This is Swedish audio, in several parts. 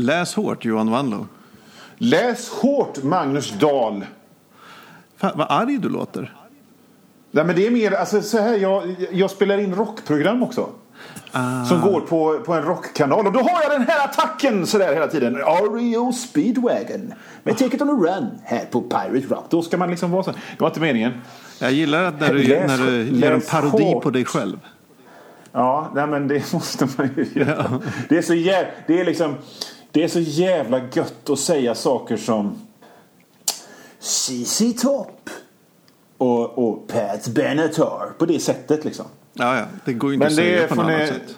Läs hårt Johan Wanlo. Läs hårt Magnus Dahl. Fan, vad arg du låter. Nej, men det är mer, alltså så här, jag, jag spelar in rockprogram också. Ah. Som går på, på en rockkanal. Och då har jag den här attacken sådär hela tiden. REO Speedwagon. Med Take It On A Run. Här på Pirate Rock. Då ska man liksom vara så. Det var inte meningen. Jag gillar att när du, Läs- när du gör en parodi hårt. på dig själv. Ja, nej men det måste man ju göra. Det är så jävla, det är liksom, det är så jävla gött att säga saker som CC Top och, och Pat Benatar på det sättet liksom. Ja, ja. Det går ju inte Men att säga på något ni, annat sätt.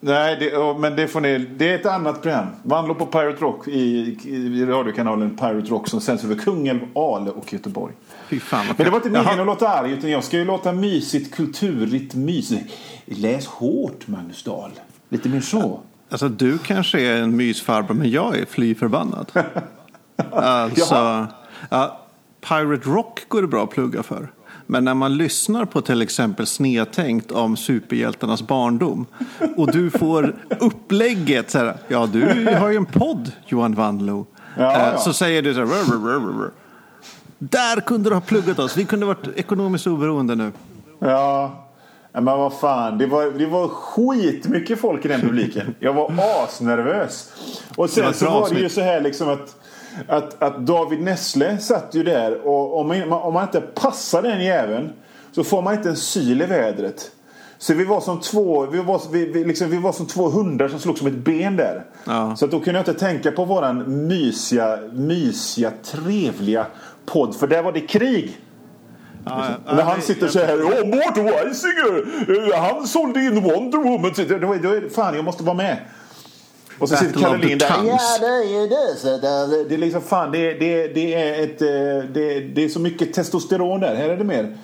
Nej, det, men det får ni, det är ett annat program. Vandlo på Pirate Rock i, i radiokanalen Pirate Rock som sänds över Kungälv, Ale och Göteborg. Fy fan Men det var inte meningen att låta arg utan jag ska ju låta mysigt, kulturigt, mysigt. Läs hårt Magnus Dahl. Lite mer så. Alltså du kanske är en mysfarbror men jag är fly förbannad. alltså, ja, Pirate Rock går det bra att plugga för. Men när man lyssnar på till exempel Snedtänkt om superhjältarnas barndom och du får upplägget så här, ja du har ju en podd Johan Wanlo. Ja, Eh, ja. Så säger du så här, "Rr, rr, rr, rr." där kunde du ha pluggat oss, vi kunde varit ekonomiskt oberoende nu. Ja. Men vad fan, det var, det var skitmycket folk i den publiken. Jag var asnervös. Och sen var så var det ju så här liksom att, att, att David Nessle satt ju där och om man, om man inte passar den jäveln så får man inte en syl i vädret. Så vi var som två, vi var, vi, vi, liksom, vi var som två hundar som slog som ett ben där. Ja. Så att då kunde jag inte tänka på våran mysiga, mysiga, trevliga podd. För där var det krig. Ja, ja, När han nej, sitter så här. Åh, Martin Weisinger! eh, Han sålde in Wonder Woman. Så Då, är det, fan, jag måste vara med. Och så Battle sitter Caroline där. Ja, det är ju det. Så det, det är liksom fan, det, det, det är ett... eh, Det, det är så mycket testosteron där. Här är det mer.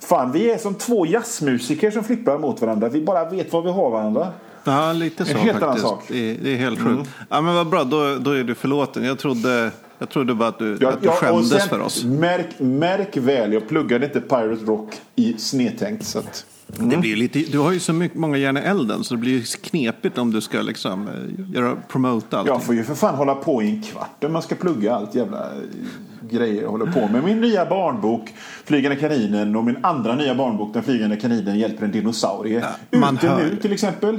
Fan, vi är som två jazzmusiker som flippar mot varandra. Vi bara vet var vi har varandra. Ja, lite så En helt annan faktiskt. sak. Det, är, det är helt sjukt. Ja, men vad bra, då, då är du förlåten. Jag trodde, jag trodde bara att du, Ja, att du skämdes sen, för oss. Märk, märk väl, jag pluggade inte Pirate Rock i snedtänkt. Så att, Det blir lite, du har ju så mycket, många järn i elden så det blir ju knepigt om du ska liksom, eh, göra, promota allting. Jag får ju för fan hålla på i en kvart om man ska plugga allt jävla eh, grejer jag håller på med. Min nya barnbok Flygande kaninen och min andra nya barnbok Den flygande kaninen hjälper en dinosaurie. Ja, man Ute hör nu till exempel.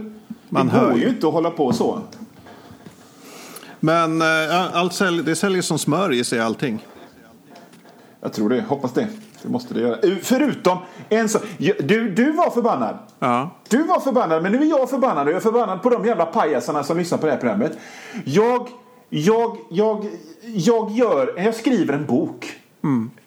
Man det hör går ju. ju inte att hålla på så. Men eh, allt sälj, det säljer som smör i sig allting. Jag tror det, hoppas det. Det måste det göra. Eh, Förutom en sak. Du, du var förbannad. Ja. Du var förbannad, men nu är jag förbannad. Och jag är förbannad på de jävla pajasarna som lyssnar på det här programmet. Jag, jag, jag, jag gör, jag skriver en bok.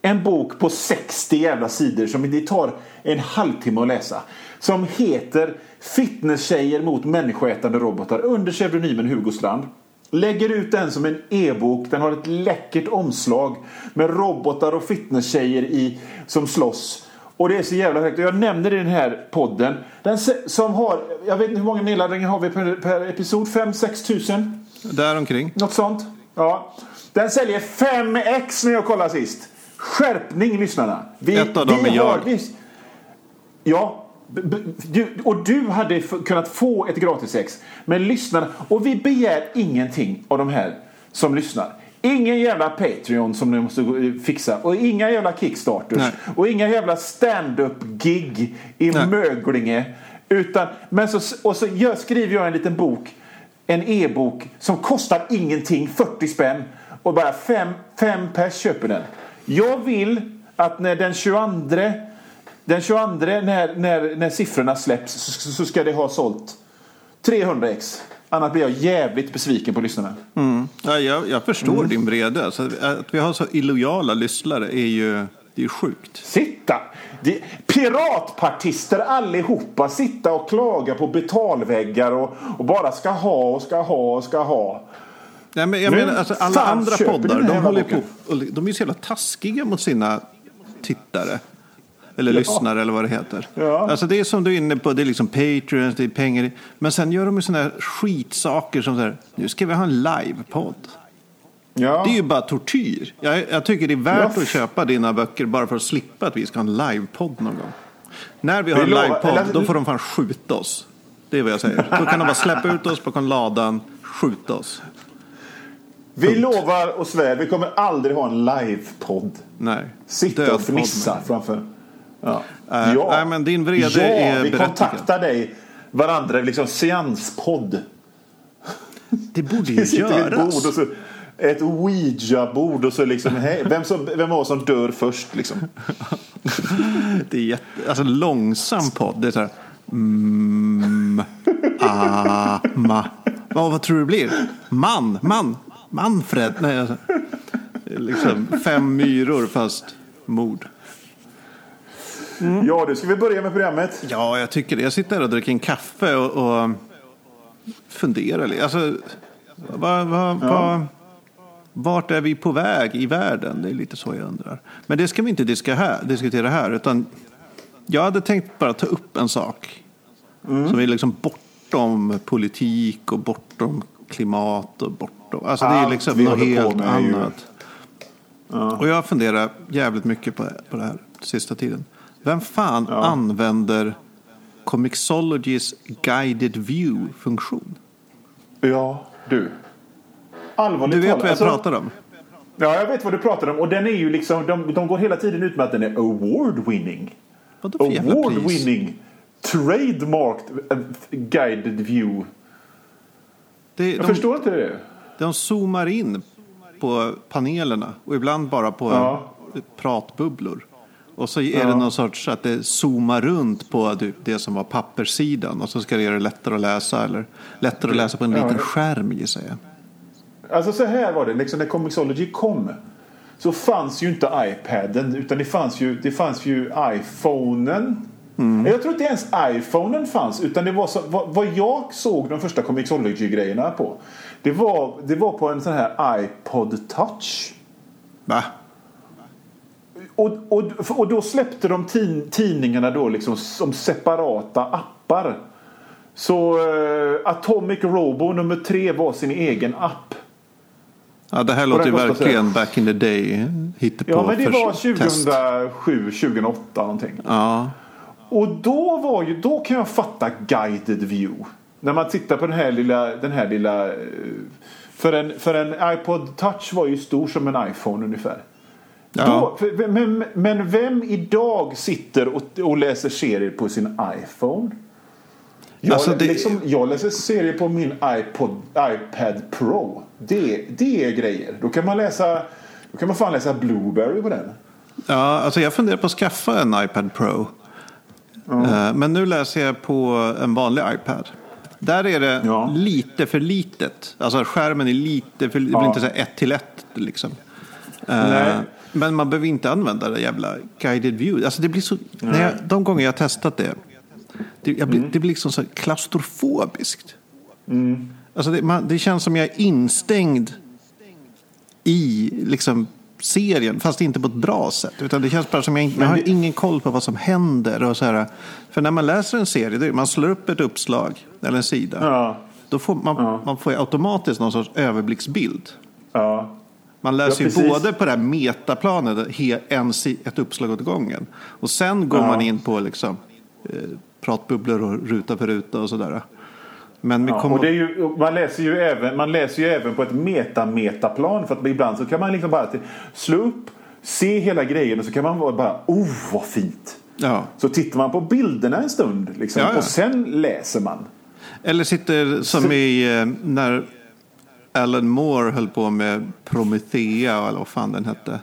En bok på 60 jävla sidor som det tar en halvtimme att läsa. Som heter Fitnesstjejer mot människoätande robotar under pseudonymen Hugo Strand. Lägger ut den som en e-bok. Den har ett läckert omslag med robotar och fitnesstjejer i, som slåss. Och det är så jävla högt. Jag nämner det i den här podden. Den som har, jag vet inte hur många nedladdningar har vi per, per episod? 5-6 tusen? Däromkring. Något sånt. Ja. Den säljer 5x när jag kollade sist. Skärpning lyssnarna. Vi, Ett av dem vi är jag. har- vi- Ja. Du, och du hade kunnat få ett gratis ex. Men lyssnarna. Och vi begär ingenting av de här som lyssnar. Ingen jävla Patreon som ni måste gå- fixa. Och inga jävla Kickstarters. Nej. Och inga jävla stand-up gig i Nej. Möglinge. Utan, men så, och så gör, skriver jag en liten bok. En e-bok som kostar ingenting, 40 spänn. Och bara fem, fem pers köper den. Jag vill att när den 22 den 22 när, när, när siffrorna släpps så, så ska det ha sålt 300 ex. Annars blir jag jävligt besviken på lyssnarna. Ja, jag, jag förstår Mm. din vrede. Alltså, att vi har så illojala lyssnare är ju, det är ju sjukt. Sitta! Det, piratpartister allihopa sitta och klaga på betalväggar och, och bara ska ha och ska ha och ska ha. Nej, men jag Men menar, alltså, alla andra poddar, de, håller på, de är så jävla taskiga mot sina tittare. Eller lyssnare eller vad det heter. Ja. Alltså det är som du är inne på, det är liksom Patreons, det är pengar. Men sen gör de ju sådana här skitsaker som så här, nu ska vi ha en livepodd. Ja. Det är ju bara tortyr. Jag, jag tycker det är värt Ja. att köpa dina böcker bara för att slippa att vi ska ha en livepodd någon gång. När vi har en livepodd, då får de fan skjuta oss. Det är vad jag säger. Då kan de bara släppa ut oss bakom ladan, skjuta oss. Vi Punkt. lovar och svär, vi kommer aldrig ha en livepodd. Nej. Sitta och fnissa framför. Ja. Äh, nej, men din vrede ja, är vi berättigad. kontaktar dig varandra, liksom seanspodd. Det borde ju Vi vid ett bord göras. och så ett ouija-bord och så liksom, hej, vem, som, vem oss som dör först liksom. Det är jätte, alltså långsam podd. Det är så här. Mm, ah, ma. Vad, vad tror du det blir? Man, man, Manfred. Nej, alltså, liksom fem myror fast mord. Ja du, ska vi börja med programmet? Ja, jag tycker det. Jag sitter här och dricker en kaffe och, och funderar lite. Alltså, vad, vad, vad, vart är vi på väg i världen? Det är lite så jag undrar. Men det ska vi inte diskutera här. Utan jag hade tänkt bara ta upp en sak. Som är liksom bortom politik och bortom klimat och bortom... Alltså det är Allt liksom vi något helt annat. Och jag funderar jävligt mycket på, på det här sista tiden. Vem fan använder Comixologys guided view-funktion? Ja, du. Allvarligt Du vet talat, vad jag alltså- pratar om? Ja, jag vet vad du pratar om. Och den är ju liksom, de, de går hela tiden ut med att den är award-winning. Vadå för? Award-winning. Trademarked eh, guided view. Det, Jag de, förstår inte det. de zoomar in på panelerna och ibland bara på Ja. pratbubblor. Och så är det någon sorts att det zoomar runt på det- som var papperssidan och så ska det göra det lättare att läsa eller lättare att läsa på en Ja, liten ja. skärm gissar jag. Alltså så här var det, liksom när Comixology kom så fanns ju inte iPaden utan det fanns ju, det fanns ju iPhonen. Mm. Jag tror inte ens iPhonen fanns utan det var så, vad, vad jag såg de första Comixology-grejerna på det var, det var på en sån här iPod touch. Va? Och, och, och då släppte de tidningarna då liksom som separata appar. Så eh, Atomic Robo nummer tre var sin egen app. Ja, det här låter ju verkligen back in the day. Hittepå Ja men det var test. 2007, 2008 någonting. Ja. Och då var ju, då kan jag fatta guided view. När man tittar på den här lilla, den här lilla eh, för en, för en iPod touch var ju stor som en iPhone ungefär. Ja. Då, men, men vem idag sitter och, och läser serier på sin iPhone? Jag, Alltså, det- liksom, jag läser serier på min iPod, iPad Pro. Det, det är grejer. Då kan man läsa då kan man fan läsa Blueberry på den. Ja, alltså jag funderar på att skaffa en iPad Pro. Eh, Men nu läser jag på en vanlig iPad. Där är det Ja. lite för litet. Alltså skärmen är lite för Det blir Ja. inte så här ett till ett liksom. Eh, Nej. Men man behöver inte använda det jävla guided view. Alltså det blir så, när jag, de gånger jag har testat det. Det, jag blir, det blir liksom så klaustrofobiskt. Alltså det, man, det känns som jag är instängd i liksom, serien, fast inte på ett bra sätt. Utan det känns bara som jag, inte- jag har ingen koll på vad som händer. Och så här. För när man läser en serie, det man slår upp ett uppslag eller en sida. Ja. Då får man, man får automatiskt någon sorts överblicksbild. Ja. Man läser Ja, ju både på det här metaplanet, en, ett uppslag åt gången. Och sen går Ja. man in på liksom, eh, pratbubblor och ruta för ruta och sådär. Men Ja, och ju, man, läser ju även, man läser ju även på ett meta-metaplan. För att ibland så kan man liksom bara till- slå upp, se hela grejen och så kan man bara oh vad fint. ja. Så tittar man på bilderna en stund liksom, Ja, ja. och sen läser man. Eller sitter som i eh, när Alan Moore höll på med Promethea eller vad fan den hette.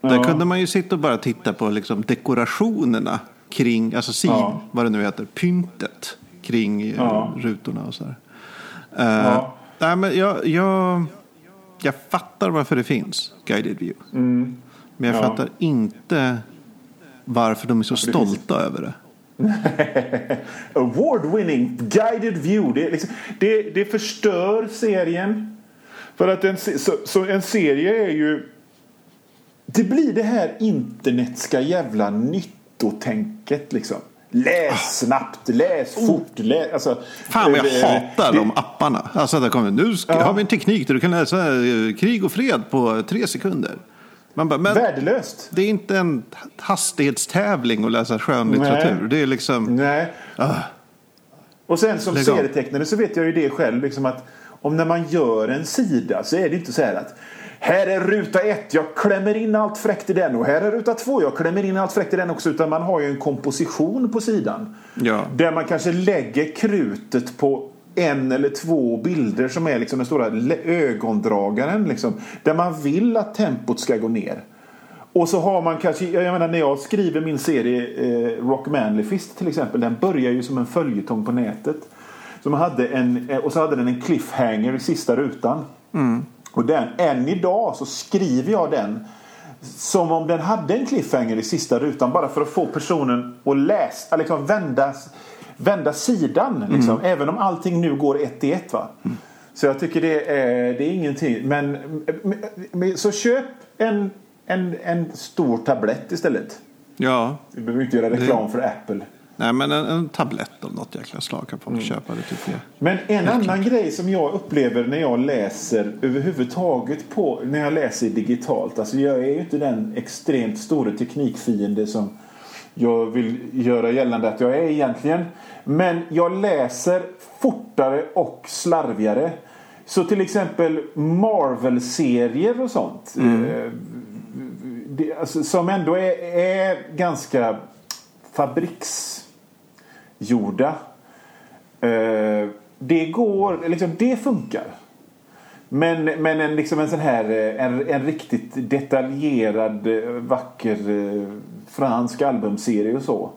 Där kunde man ju sitta och bara titta på liksom dekorationerna kring, alltså sid, Ja. vad det nu heter, pyntet kring eh, Ja. rutorna och så här. Eh, Ja. nej, men jag, jag, jag fattar varför det finns guided view. Men jag Mm. Ja. fattar inte varför de är så stolta över det. Award-winning guided view. Det, liksom, det, det förstör serien. För att en, så, så en serie är ju... Det blir det här internetska jävla nyttotänket liksom. Läs snabbt, läs fort. Läs, alltså, Oh. Fan vad jag eh, hatar det- de apparna. Alltså där kommer, nu ska, Ja. har vi en teknik där du kan läsa eh, krig och fred på tre sekunder. Man bara, men Värdelöst. det är inte en hastighetstävling att läsa skönlitteratur. Nej. Det är liksom, Nej. Och sen som Lägg serietecknare så vet jag ju det själv. Liksom att om när man gör en sida så är det inte så här att här är ruta ett, jag klämmer in allt fräckt i den och här är ruta två, jag klämmer in allt fräckt i den också. Utan man har ju en komposition på sidan. Ja. Där man kanske lägger krutet på en eller två bilder som är liksom den stora ögondragaren. Liksom, där man vill att tempot ska gå ner. Och så har man kanske, jag menar när jag skriver min serie eh, Rock Manly Fist till exempel. Den börjar ju som en följetong på nätet. Man hade en, eh, och så hade den en cliffhanger i sista rutan. Mm. Och den, än idag så skriver jag den som om den hade en cliffhanger i sista rutan. Bara för att få personen att läsa, liksom vända, vända sidan. Liksom, Mm. Även om allting nu går ett i ett. Va? Så jag tycker det är, det är ingenting. Men, så köp en, en, en stor tablett istället. Ja, Vi behöver inte göra reklam för Apple. Nej men en, en tablett av något jäkla slag kan Mm. folk köpa. Det tycker jag. Men en annan grej som jag upplever när jag läser överhuvudtaget på när jag läser digitalt. Alltså jag är ju inte den extremt stora teknikfiende som jag vill göra gällande att jag är egentligen. Men jag läser fortare och slarvigare. Så till exempel Marvel-serier och sånt. eh, Det, alltså, som ändå är, är ganska fabriksgjorda. Eh, det går, liksom, det funkar. Men, men en, liksom en sån här eh, en, en riktigt detaljerad eh, vacker eh, fransk albumserie och så.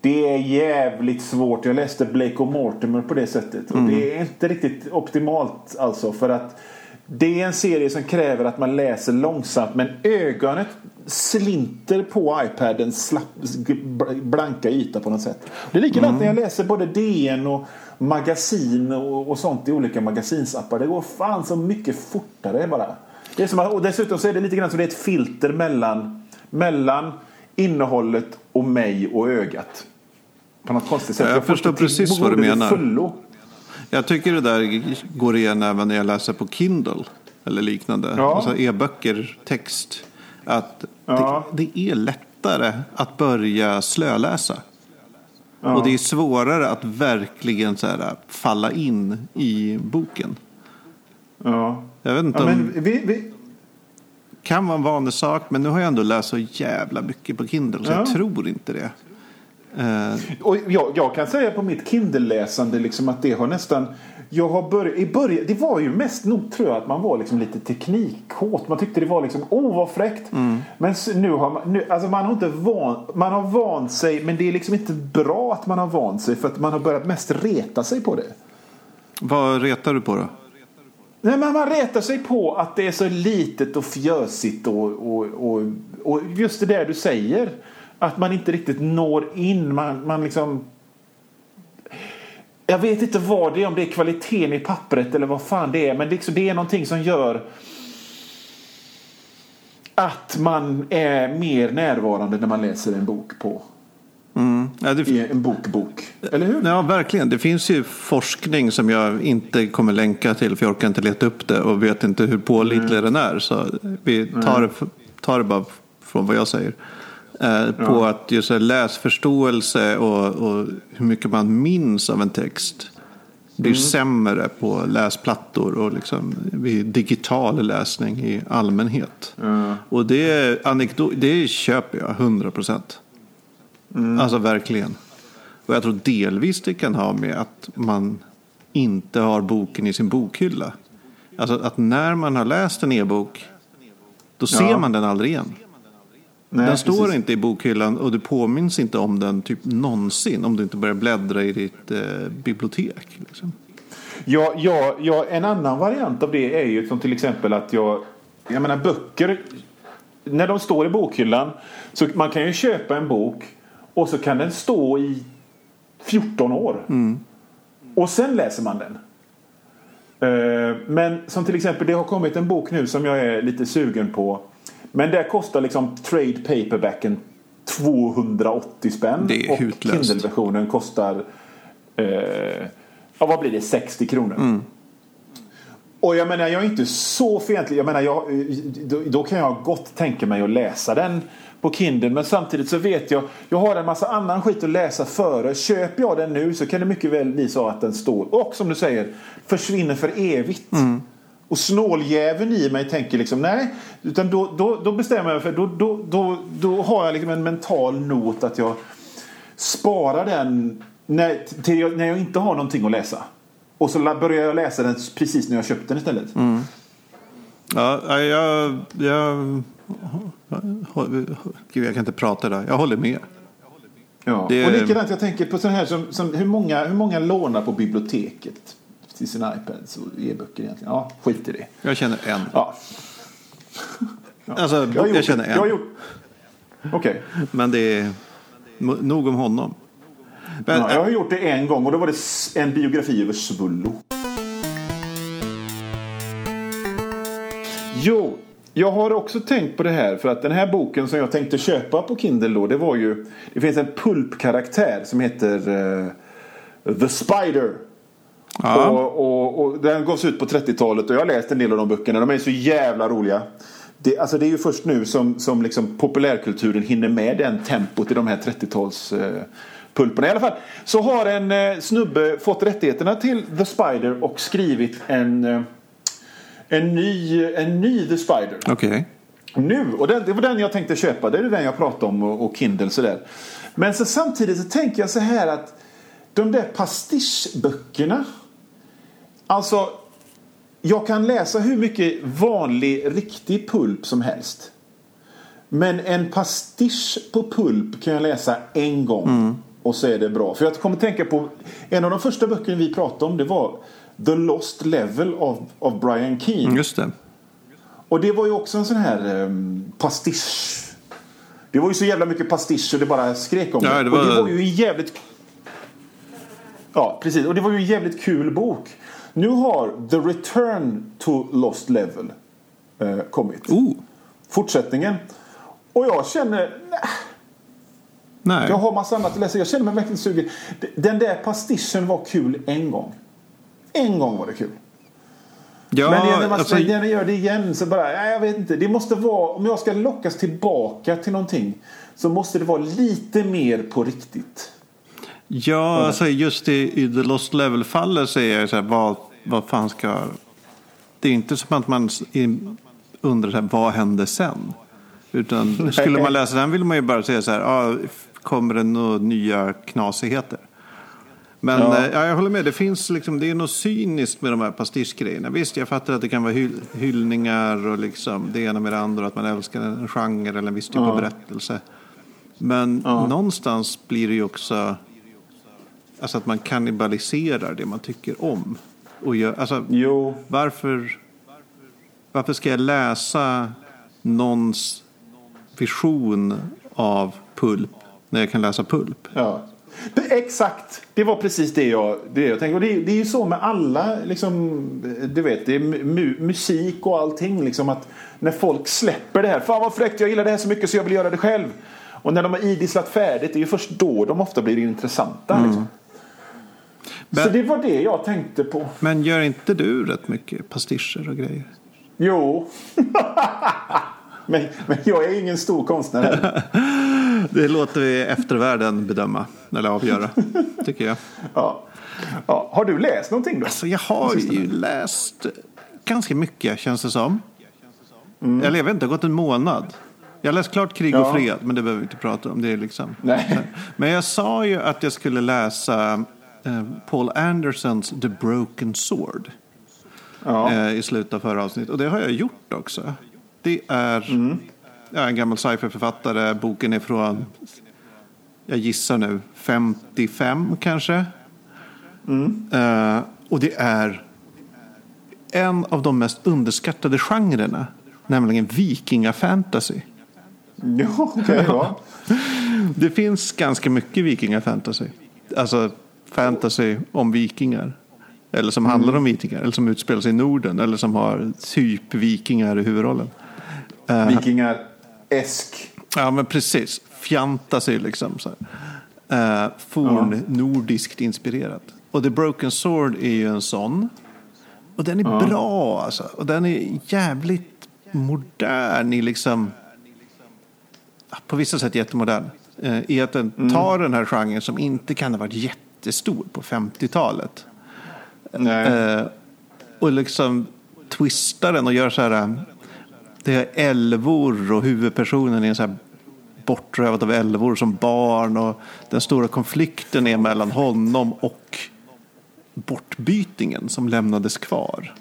Det är jävligt svårt. Jag läste Blake och Mortimer på det sättet. Och det är inte riktigt optimalt alltså. För att det är en serie som kräver att man läser långsamt. Men ögonet slinter på iPadens slapp, blanka yta på något sätt. Det är likadant när jag läser både DN och magasin och, och sånt i olika magasinsappar. Det går fan så mycket fortare bara. Det är som att, och dessutom så är det lite grann som det är ett filter mellan, mellan innehållet och mig och ögat. På något konstigt sätt. Ja, jag får förstår precis vad du menar. Fullo. Jag tycker det där går igen även när jag läser på Kindle eller liknande. Ja. Alltså e-böcker, text. Att Ja. det, det är lättare att börja slöläsa. Och det är svårare att verkligen så här, falla in i boken. Ja. Jag vet inte Ja, om vi, vi, kan vara en vanlig sak, men nu har jag ändå läst så jävla mycket på Kindle så Ja. jag tror inte det. Eh, Och jag, jag kan säga på mitt Kindle-läsande liksom att det har nästan... Jag har börjat, i början, det var ju mest nog tror jag att man var liksom lite teknikkåt. Man tyckte det var liksom, åh vad fräckt. Men s- nu har man, nu, alltså man har inte van, man har vant sig men det är liksom inte bra att man har vant sig för att man har börjat mest reta sig på det. vad retar du på då? Nej, men man retar sig på att det är så litet och fjösigt och, och, och, och just det där du säger. Att man inte riktigt når in. Man, man liksom... Jag vet inte vad det är, om det är kvaliteten i pappret eller vad fan det är. Men det, är liksom- det är någonting som gör att man är mer närvarande när man läser en bok på. Mm. Ja, det, en bokbok. Eller hur? Ja, verkligen. Det finns ju forskning som jag inte kommer länka till för jag orkar inte leta upp det och vet inte hur pålitlig den är. Så vi tar, det- tar det bara från vad jag säger. Eh, på att just läsförståelse och, och hur mycket man minns av en text blir sämre på läsplattor och liksom vid digital läsning i allmänhet. Och det, anekdot, det köper jag 100 procent. Alltså verkligen. Och jag tror delvis det kan ha med att man inte har boken i sin bokhylla. Alltså att när man har läst en e-bok då ser Ja. man den aldrig igen. Nej, den står precis. inte i bokhyllan och du påminns inte om den typ någonsin om du inte börjar bläddra i ditt eh, bibliotek. Liksom. Ja, ja, ja, en annan variant av det är ju som till exempel att jag... Jag menar böcker. När de står i bokhyllan. Så man kan ju köpa en bok. Och så kan den stå i 14 år. Och sen läser man den. Eh, Men som till exempel det har kommit en bok nu som jag är lite sugen på. Men där kostar liksom trade paperbacken 280 spänn. Det är och hutlöst. Kindle-versionen kostar eh, ja, vad blir det? 60 kronor. Och jag menar, jag är inte så fientlig. Jag menar, jag, då, då kan jag gott tänka mig att läsa den på Kindle. Men samtidigt så vet jag, jag har en massa annan skit att läsa före. Köper jag den nu så kan det mycket väl bli så att den står, och som du säger, försvinner för evigt. Mm. Och snåljäveln i mig tänker liksom nej. Utan då, då, då bestämmer jag för då, då, då, då har jag liksom en mental not att jag sparar den när, till jag, när jag inte har någonting att läsa. Och så börjar jag läsa den precis när jag köpt den istället. Ja, ja, jag, jag, Gud, jag kan inte prata där. Jag håller med. Ja. Det- Och likadant, jag tänker på sån här som, som hur, många, hur många lånar på biblioteket till sina iPads och e-böcker egentligen? Ja, skit i det. Jag känner en. Ja. Alltså, Jag, jag, känner Jag en. gjort... Okej. Men det är nog om honom. Men, Ja, jag har gjort det en gång och då var det en biografi över Svullo. Jo, jag har också tänkt på det här för att den här boken som jag tänkte köpa på Kindle då, det var ju Det finns en pulpkaraktär som heter eh, The Spider. Ja. Och, och, och den gavs ut på 30-talet och jag har läst en del av de böckerna. De är så jävla roliga. Det, alltså det är ju först nu som, som liksom populärkulturen hinner med den tempot i de här 30-tals eh, pulporna. I alla fall så har en eh, snubbe fått rättigheterna till The Spider och skrivit en, eh, en, ny, en ny The Spider. Okej. Nu, och det, det var den jag tänkte köpa. Det är den jag pratade om och, och Kindle sådär. Men så samtidigt så tänker jag så här att de där pastischböckerna. Alltså, jag kan läsa hur mycket vanlig, riktig pulp som helst. Men en pastisch på pulp kan jag läsa en gång. Och så är det bra. För jag kommer tänka på en av de första böckerna vi pratade om. Det var The Lost Level av, av Brian Keane. Just det. Och det var ju också en sån här um, pastisch. Det var ju så jävla mycket pastisch och det bara skrek om Ja, det. det Och var- det var ju en jävligt... Ja, precis. Och det var ju en jävligt kul bok. Nu har The Return to Lost Level eh, kommit. Oh, Fortsättningen. Och jag känner... Nej, nej. jag har massa annat att läsa. Jag känner mig verkligen sugen. Den där pastischen var kul en gång. En gång var det kul. Ja, Men när man alltså, när man gör det igen så bara, nej, jag vet inte. Det måste vara, om jag ska lockas tillbaka till någonting så måste det vara lite mer på riktigt. Ja, alltså just i, i The Lost Level-fallet så är jag så här, vad, vad fan ska... Det är inte som att man undrar så här, vad hände sen? Utan skulle man läsa den vill man ju bara säga så här, ah, kommer det några nya knasigheter? Men Ja. ja. ja, jag håller med, det finns liksom, det är något cyniskt med de här pastischgrejerna. Visst, jag fattar att det kan vara hyll, hyllningar och liksom det ena med det andra, att man älskar en genre eller en viss typ av berättelse. Men någonstans blir det ju också alltså att man kannibaliserar det man tycker om. Och gör, alltså, Jo, varför, varför ska jag läsa någons vision av pulp när jag kan läsa pulp? ja. Det, exakt, det var precis det jag, det jag tänkte. Och det, det är ju så med alla, liksom, du vet, det är mu, musik och allting. Liksom, att när folk släpper det här, fan vad fräckt, jag gillar det här så mycket så jag vill göra det själv. Och när de har idisslat färdigt, det är ju först då de ofta blir intressanta. Liksom. Så Men- det var det jag tänkte på. Men gör inte du rätt mycket pastischer och grejer? Jo. men, men jag är ingen stor konstnär. Det låter vi eftervärlden bedöma, eller avgöra, tycker jag. Ja. Ja. Har du läst någonting då? Alltså, jag har ju läst ganska mycket, känns det som. Eller jag vet inte, det har gått en månad. Jag har läst klart Krig och Ja. fred, men det behöver vi inte prata om. Det är liksom. Nej. Men jag sa ju att jag skulle läsa Paul Andersons The Broken Sword Ja. eh, i slutet av förra avsnittet. Och det har jag gjort också. Det är ja, en gammal sci-fi-författare. Boken är från, jag gissar nu, 55 kanske. Eh, och det är en av de mest underskattade genrerna. Nämligen vikingafantasy. Ja, okej. ja. Det finns ganska mycket vikingafantasy. Alltså fantasy om vikingar. Eller som handlar om vikingar. Eller som utspelar sig i Norden. Eller som har typ vikingar i huvudrollen. Vikingar. Esk. Ja men precis. Fantasy liksom. Så här. Uh, forn nordiskt inspirerat. Och The Broken Sword är ju en sån. Och den är bra alltså. Och den är jävligt modern i liksom... ja, På vissa sätt jättemodern. Eh, I att den tar den här genren som inte kan ha varit jättestor på 50-talet. Nej. Eh, och liksom twistar den och gör så här. eh, Det är älvor och huvudpersonen är så här bortrövad av älvor som barn. Och den stora konflikten är mellan honom och bortbytingen som lämnades kvar.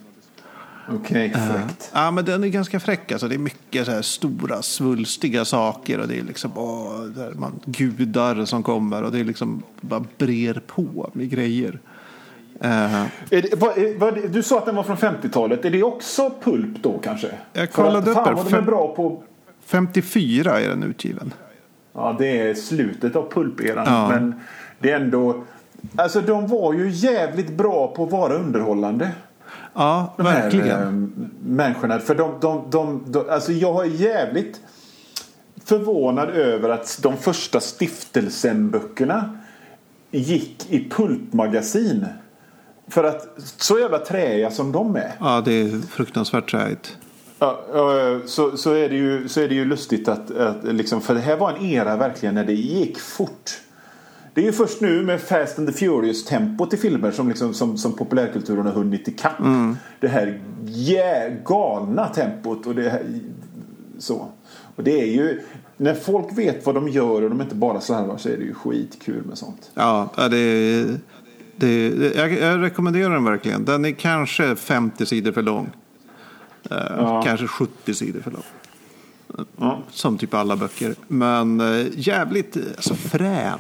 Okej, fräckt. Ja, men den är ganska fräck. Alltså, det är mycket så här stora svulstiga saker och det är liksom åh, där man, gudar som kommer och det är liksom bara brer på med grejer. Eh, Är det, vad, vad, du sa att den var från 50-talet. Är det också pulp då kanske? Jag kollade att, upp fan, det. vad de är Fem- bra på... 54 är den utgiven. Ja, det är slutet av pulperan. Ja. Men det är ändå... Alltså de var ju jävligt bra på att vara underhållande. Ja, de här, verkligen. eh, människorna. För de, de, de, de, alltså jag är jävligt förvånad över att de första stiftelsen-böckerna gick i pulpmagasin. För att så jävla träiga som de är. Ja, det är fruktansvärt träigt. Ja, så, så, är det ju, så är det ju lustigt att, att liksom, för det här var en era verkligen när det gick fort. Det är ju först nu med Fast and the Furious-tempot i filmer som, liksom, som, som populärkulturen har hunnit ikapp. Det här jä, galna tempot. Och det här, så. Och det är ju, när folk vet vad de gör och de inte bara slarvar så är det ju skitkul med sånt. Ja, det, det, det, jag, jag rekommenderar den verkligen. Den är kanske 50 sidor för lång. Eh, Ja. Kanske 70 sidor för lång. Ja. Som typ alla böcker. Men eh, jävligt alltså, frän.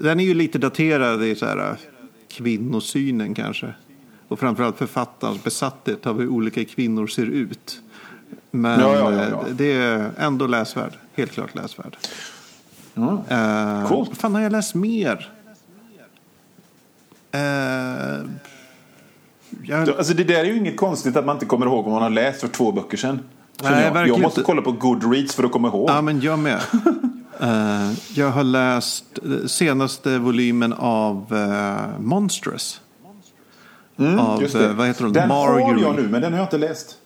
Den är ju lite daterad i så här, eh, kvinnosynen kanske. Och framförallt författarens besatthet av hur olika kvinnor ser ut. Men Ja, ja, ja, eh, det är ändå läsvärd. Helt klart läsvärd. Ja. Uh, Coolt. Fan har jag läst mer? Eh, jag, Alltså det där är ju inget konstigt att man inte kommer ihåg vad man har läst för två böcker sedan. Nej, jag. jag måste inte. kolla på Goodreads för att komma ihåg. Ja, men jag med. Eh, jag har läst eh, senaste volymen av uh, Monstrous. Mm, av, eh, vad heter hon? Den har Marjorie. jag nu, men den har jag inte läst.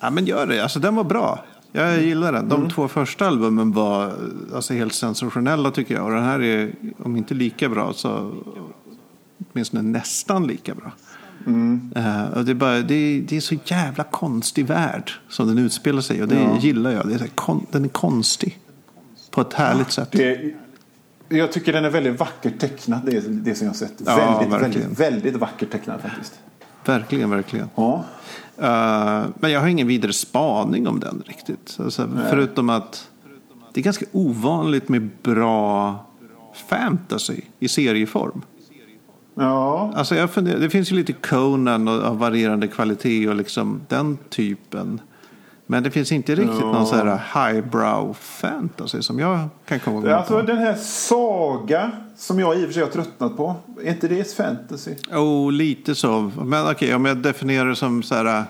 Ja, men gör det. Alltså, den var bra. Jag gillar den. Mm. De två första albumen var eh, alltså, helt sensationella tycker jag. Och den här är, om inte lika bra, så åtminstone nästan lika bra. Mm. Eh, och det, är bara, det, är, det är så jävla konstig värld som den utspelar sig. Och det Ja. gillar jag. Det är kon, den är konstig. På ett härligt sätt. Det, jag tycker den är väldigt vackert tecknad, det, det som jag sett. Ja, väldigt, verkligen. väldigt, väldigt vackert tecknad faktiskt. Verkligen, verkligen. Ja. Eh, men jag har ingen vidare spaning om den riktigt. Alltså, förutom att det är ganska ovanligt med bra fantasy i serieform. Ja. Alltså jag funderar, det finns ju lite Conan och, av varierande kvalitet och liksom den typen. Men det finns inte riktigt Ja. någon så här highbrow fantasy som jag kan komma ihåg. Alltså den här Saga som jag i och för sig har tröttnat på. Är inte det fantasy? Oh, lite så. Men okej, om jag definierar det som så här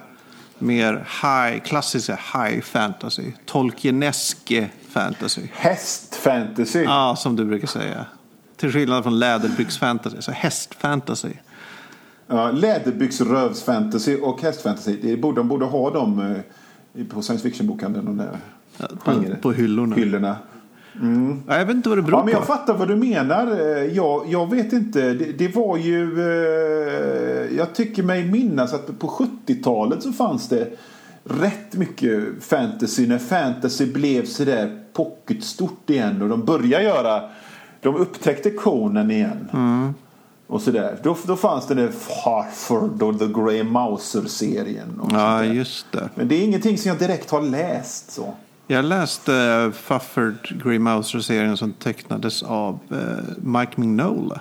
mer high, klassiska high fantasy. Tolkieneske fantasy. Hästfantasy. Ja, som du brukar säga. Till skillnad från läderbyxfantasy, så hästfantasy. Ja, Läderbyxrövsfantasy och hästfantasy. Det borde, de borde ha dem eh, på science fiction-bokhandeln. De där På, på hyllorna. hyllorna. Ja, jag vet inte vad det beror Ja, men jag på. fattar vad du menar. Eh, Jag, jag vet inte. Det, det var ju... Eh, jag tycker mig minnas att på 70-talet så fanns det rätt mycket fantasy. När fantasy blev sådär pocketstort igen. Och de började göra... De upptäckte Conan igen. Mm. Och sådär. Då, då fanns det där Harford och The Grey Mouser-serien. och Ja, just det. Men det är ingenting som jag direkt har läst. så. Jag läste uh, Fufford Grey Mouser-serien som tecknades av eh, Mike Mignola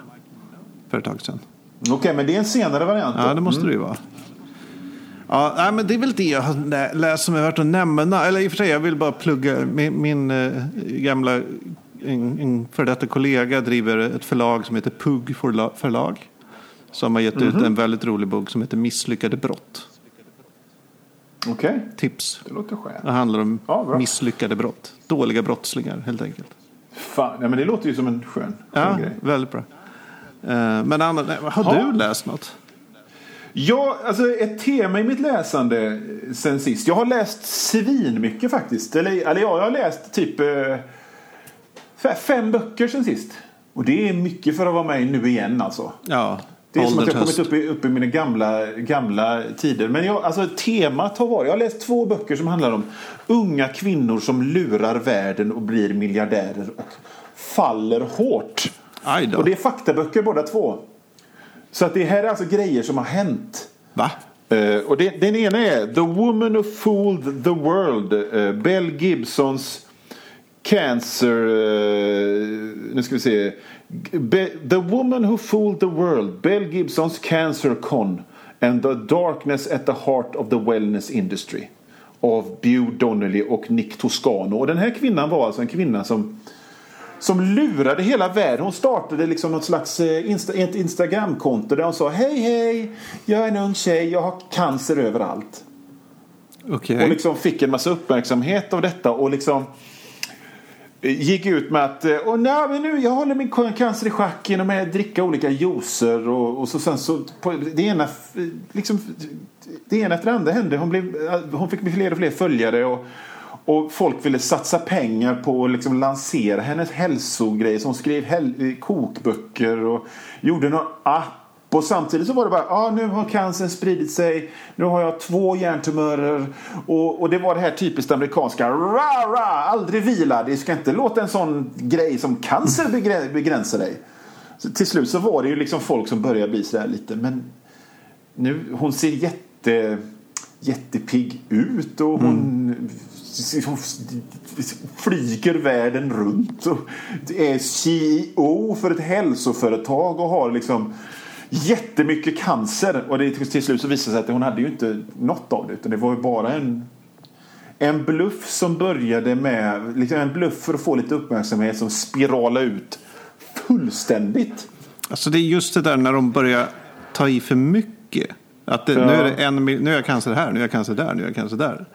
för ett tag sedan. Okej, men det är en senare variant. då. Ja, det måste det ju vara. Ja, nej, men det är väl det jag har lä- läst som är värt att nämna. Eller i och för sig, jag vill bara plugga. Min, min eh, gamla en, en för detta kollega driver ett förlag som heter Pugg förla- förlag. Som har gett ut en väldigt rolig bok som heter Misslyckade brott. Okej, Tips. det låter skönt. Det handlar om Ja, misslyckade brott. Dåliga brottslingar helt enkelt. Fan, ja, men det låter ju som en skön, skön Ja, grej. väldigt bra. Eh, Men Anna, nej, har Ja. du läst något? Ja, alltså ett tema i mitt läsande sen sist. Jag har läst svin mycket faktiskt. Eller, eller ja, jag har läst typ eh, fem böcker sen sist. Och det är mycket för att vara med nu igen alltså. Ja, Det är som att jag kommit upp i, upp i mina gamla, gamla tider. Men jag, alltså, temat har varit... Jag har läst två böcker som handlar om unga kvinnor som lurar världen och blir miljardärer och faller hårt. Och det är faktaböcker båda två. Så att det här är alltså grejer som har hänt. Va? Eh, och det, den ena är The Woman Who Fooled the World. eh, Bell Gibsons Cancer... eh, nu ska vi se. The Woman Who Fooled the World. Bell Gibsons Cancer Con. And the Darkness at the Heart of the Wellness Industry. Av Bew Donnelly och Nick Toscano. Och den här kvinnan var alltså en kvinna som som lurade hela världen. Hon startade liksom något slags eh, Insta, ett Instagramkonto där hon sa Hej hej, jag är en ung tjej, jag har cancer överallt. Okej. Och liksom fick en massa uppmärksamhet av detta och liksom gick ut med att eh, och nej, men nu, jag håller min cancer i schack genom att dricka olika juicer och, och så sen så på, det ena liksom det ena efter det andra hände. Hon, blev, eh, hon fick fler och fler följare och, och folk ville satsa pengar på att liksom lansera hennes hälsogrejer. Så hon skrev kokböcker och gjorde någon app. Och samtidigt så var det bara, ah, nu har cancern spridit sig, nu har jag två hjärntumörer. Och, och det var det här typiskt amerikanska, ra, ra, aldrig vila. Det ska inte låta en sån grej som cancer begränsa dig. Så till slut så var det ju liksom folk som började bli sådär lite, men nu, hon ser jätte, jättepigg ut och hon, hon flyger världen runt och är CEO för ett hälsoföretag och har liksom jättemycket cancer. Och det, till slut så visade det sig att hon hade ju inte något av det utan det var ju bara en en bluff som började med liksom en bluff för att få lite uppmärksamhet som spiralade ut fullständigt. Alltså det är just det där när de börjar ta i för mycket. Att det, Ja. nu, är det en, nu är jag cancer här, nu är jag cancer där, nu är jag cancer där.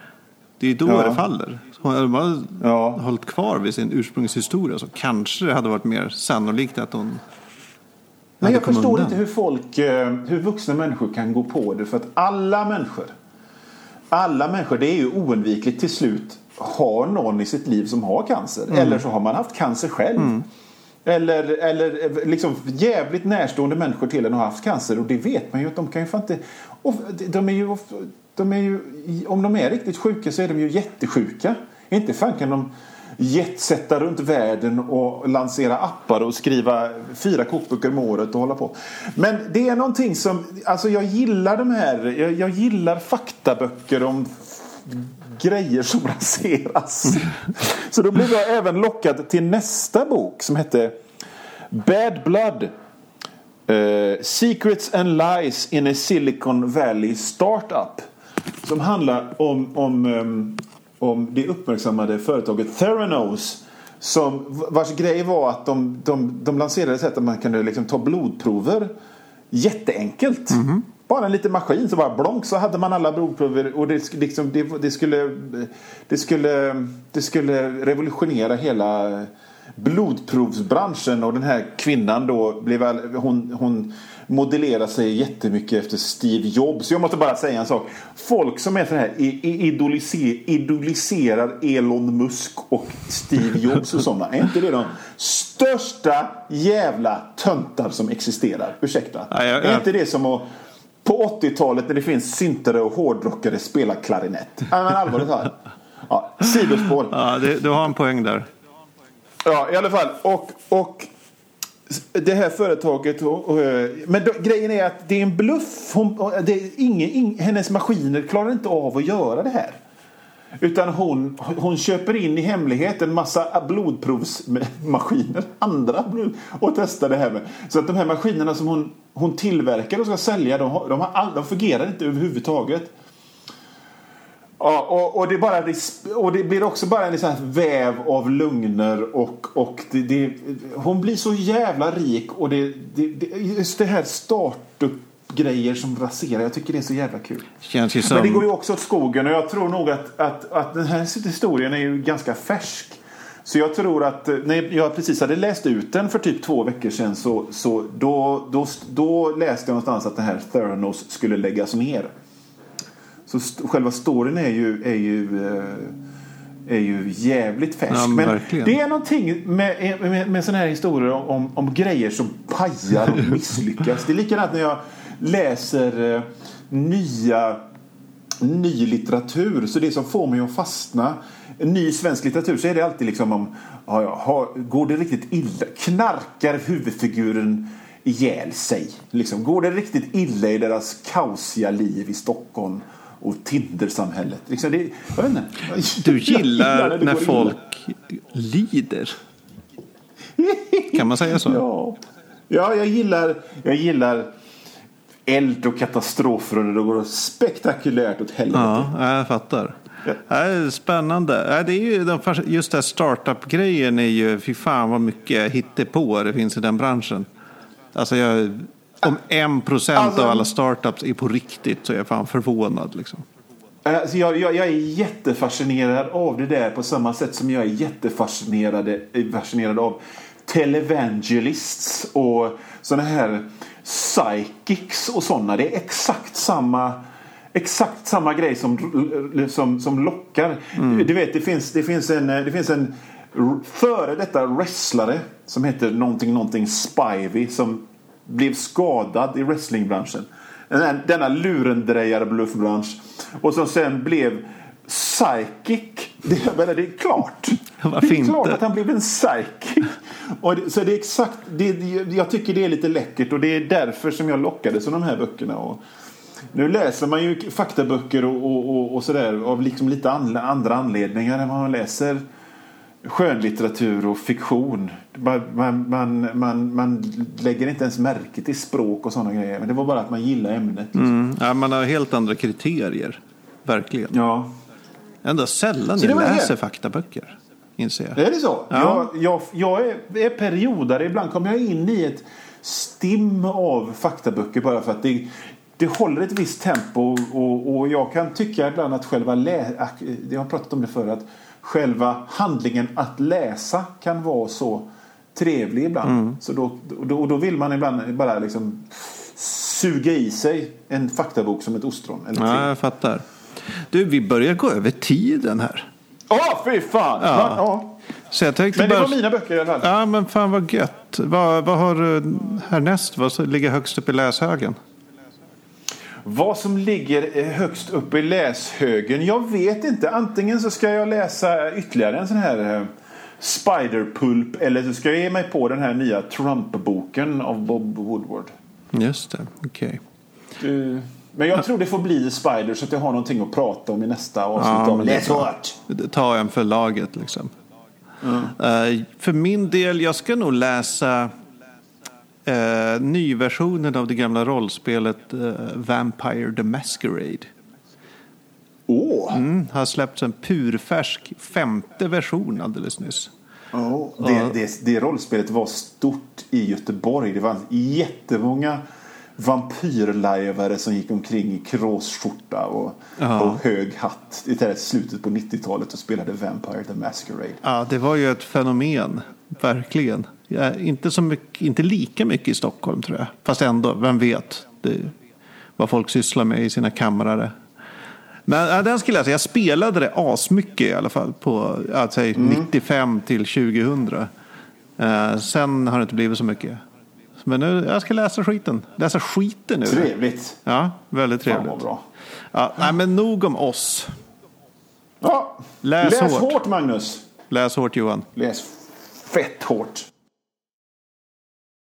Det är då Ja. det faller. Hade de bara Ja. hållit kvar vid sin ursprungshistoria så kanske det hade varit mer sannolikt att hon Men jag förstår undan. inte hur folk, eh, hur vuxna människor kan gå på det. För att alla människor, alla människor, det är ju oundvikligt till slut har någon i sitt liv som har cancer. Mm. Eller så har man haft cancer själv. Eller, eller eh, liksom jävligt närstående människor till en har haft cancer. Och det vet man ju att de kan ju fan inte... Och de är ju, de är ju, om de är riktigt sjuka så är de ju jättesjuka. Inte fan kan de jetsätta runt världen och lansera appar och skriva fyra kokböcker om året och hålla på. Men det är någonting som, alltså jag gillar de här, jag, jag gillar faktaböcker om grejer som raseras. Så då blev jag även lockad till nästa bok som hette Bad Blood. Uh, Secrets and Lies in a Silicon Valley Startup. Som handlar om, om, um, om det uppmärksammade företaget Theranos. Som, vars grej var att de, de, de lanserade ett sätt att man kunde liksom ta blodprover jätteenkelt. Bara en liten maskin så bara blonk så hade man alla blodprover och det, liksom, det, det, skulle, det, skulle, det skulle revolutionera hela blodprovsbranschen och den här kvinnan då blev hon, hon modellerar sig jättemycket efter Steve Jobs. Jag måste bara säga en sak. Folk som är så här idoliser, idoliserar Elon Musk och Steve Jobs och sådana. Är inte det de största jävla töntar som existerar? Ursäkta. Ja, Är inte det som att på 80-talet när det finns syntare och hårdrockare spela klarinett? Nej men allvarligt talat. Ja, sidospår. Ja, det, du har en poäng där. Ja, i alla fall. Och, och det här företaget. Och, och, men då, grejen är att det är en bluff. Hon, det är ingen, ing, hennes maskiner klarar inte av att göra det här. Utan hon, hon köper in i hemlighet en massa blodprovsmaskiner. Andra blod, och testar det här med. Så att de här maskinerna som hon, hon tillverkar och ska sälja. De, har, de, har all, de fungerar inte överhuvudtaget. Ja, och, och, det bara, och det blir också bara en sån väv av lögner och, och det, det, hon blir så jävla rik och det, det, det, just det här startup-grejer som raserar, jag tycker det är så jävla kul. Känns ju Men det går som... ju också åt skogen och jag tror nog att, att, att den här historien är ju ganska färsk. Så jag tror att eh, när jag precis hade läst ut den för typ två veckor sedan så, så då, då, då läste jag någonstans att den här Theranos skulle läggas ner. Så st- själva storyn är ju, är ju, eh, är ju jävligt färsk. Ja, men verkligen. det är någonting med, med, med sådana här historier om, om, om grejer som pajar och misslyckas. Det är likadant när jag läser eh, nya ny litteratur. Så det som får mig att fastna ny svensk litteratur så är det alltid liksom om ja, ja, går det riktigt illa? Knarkar huvudfiguren ihjäl sig? Liksom, går det riktigt illa i deras kaosiga liv i Stockholm och Tindersamhället? Liksom, det, jag vet inte. Du gillar när går folk lider. Kan man säga så? Ja, ja jag, gillar, jag gillar eld och katastrofer och det går spektakulärt åt helvete. Ja, jag fattar. Ja. Det är spännande. Det är ju just det här startup-grejen är ju, fy fan vad mycket hittepå det finns i den branschen. Alltså jag, om en procent Alltså- av alla startups är på riktigt så är jag fan förvånad. Liksom. Alltså jag, jag, jag är jättefascinerad av det där på samma sätt som jag är jättefascinerad eh, fascinerad av televangelists och sådana här psychics och sådana. Det är exakt samma Exakt samma grej som, som, som lockar. Du vet, det finns, det finns en, det finns en före detta wrestlare som heter någonting, någonting Spivey som blev skadad i wrestlingbranschen. Denna lurendrejare bluffbransch. Och som sen blev psychic. Det, menar, det är klart. Varför det är klart inte? att han blev en psychic. Och det, så det är exakt, det, jag tycker det är lite läckert och det är därför som jag lockades av de här böckerna. Och nu läser man ju faktaböcker och, och, och, och sådär av liksom lite an, andra anledningar än man läser skönlitteratur och fiktion. Man, man, man, man, lägger inte ens märke till språk och sådana grejer. Men det var bara att man gillar ämnet. Liksom. Mm. Ja, man har helt andra kriterier. Verkligen. Ja. Ändå sällan Så jag var det. läser faktaböcker. Inser jag. Är det så? Ja. Jag, jag, jag är, är periodare. Ibland kommer jag in i ett stim av faktaböcker bara för att det, det håller ett visst tempo. Och, och jag kan tycka ibland att själva lä- Jag har pratat om det förr. Att själva handlingen att läsa kan vara så trevlig ibland. Mm. Så då, då, då vill man ibland bara liksom suga i sig en faktabok som ett ostron. Eller Ja, jag fattar. Du, vi börjar gå över tiden här. Åh, fy fan! Ja. Ja. Så jag tänkte Men det bara... var mina böcker i alla fall. Ja, men fan vad gött. Vad, vad har du härnäst? Vad ligger högst upp i läshögen? Vad som ligger eh, högst upp i läshögen? Jag vet inte. Antingen så ska jag läsa ytterligare en sån här eh, Spiderpulp eller så ska jag ge mig på den här nya Trump-boken av Bob Woodward. Just det, okej. Eh, Men jag tror det får bli Spider så att jag har någonting att prata om i nästa avsnitt Ja, av Läs hårt. Ta en för laget liksom. Eh, för min del, jag ska nog läsa uh, nyversionen av det gamla rollspelet eh, Vampire the Masquerade. Åh! Mm, har släppts en purfärsk femte version alldeles nyss. Ja, det, det, det rollspelet var stort i Göteborg. Det var jättemånga vampyrlajvare som gick omkring i kråsskjorta och, Ja. och hög hatt i slutet på 90-talet och spelade Vampire the Masquerade. Ja, det var ju ett fenomen, verkligen. Inte, så mycket, inte lika mycket i Stockholm tror jag. Fast ändå, vem vet det, vad folk sysslar med i sina kamrar. Men ja, den skulle jag säga, jag spelade det asmycket i alla fall på ja, säg, 95 till 2000. Eh, sen har det inte blivit så mycket. Men nu, jag ska läsa skiten. Läsa skiten nu. Trevligt! Ja, väldigt Fan vad trevligt. bra. Ja, nej, men nog om oss. Ja. Läs Läs hårt. hårt Magnus! Läs hårt Johan. Läs fett hårt!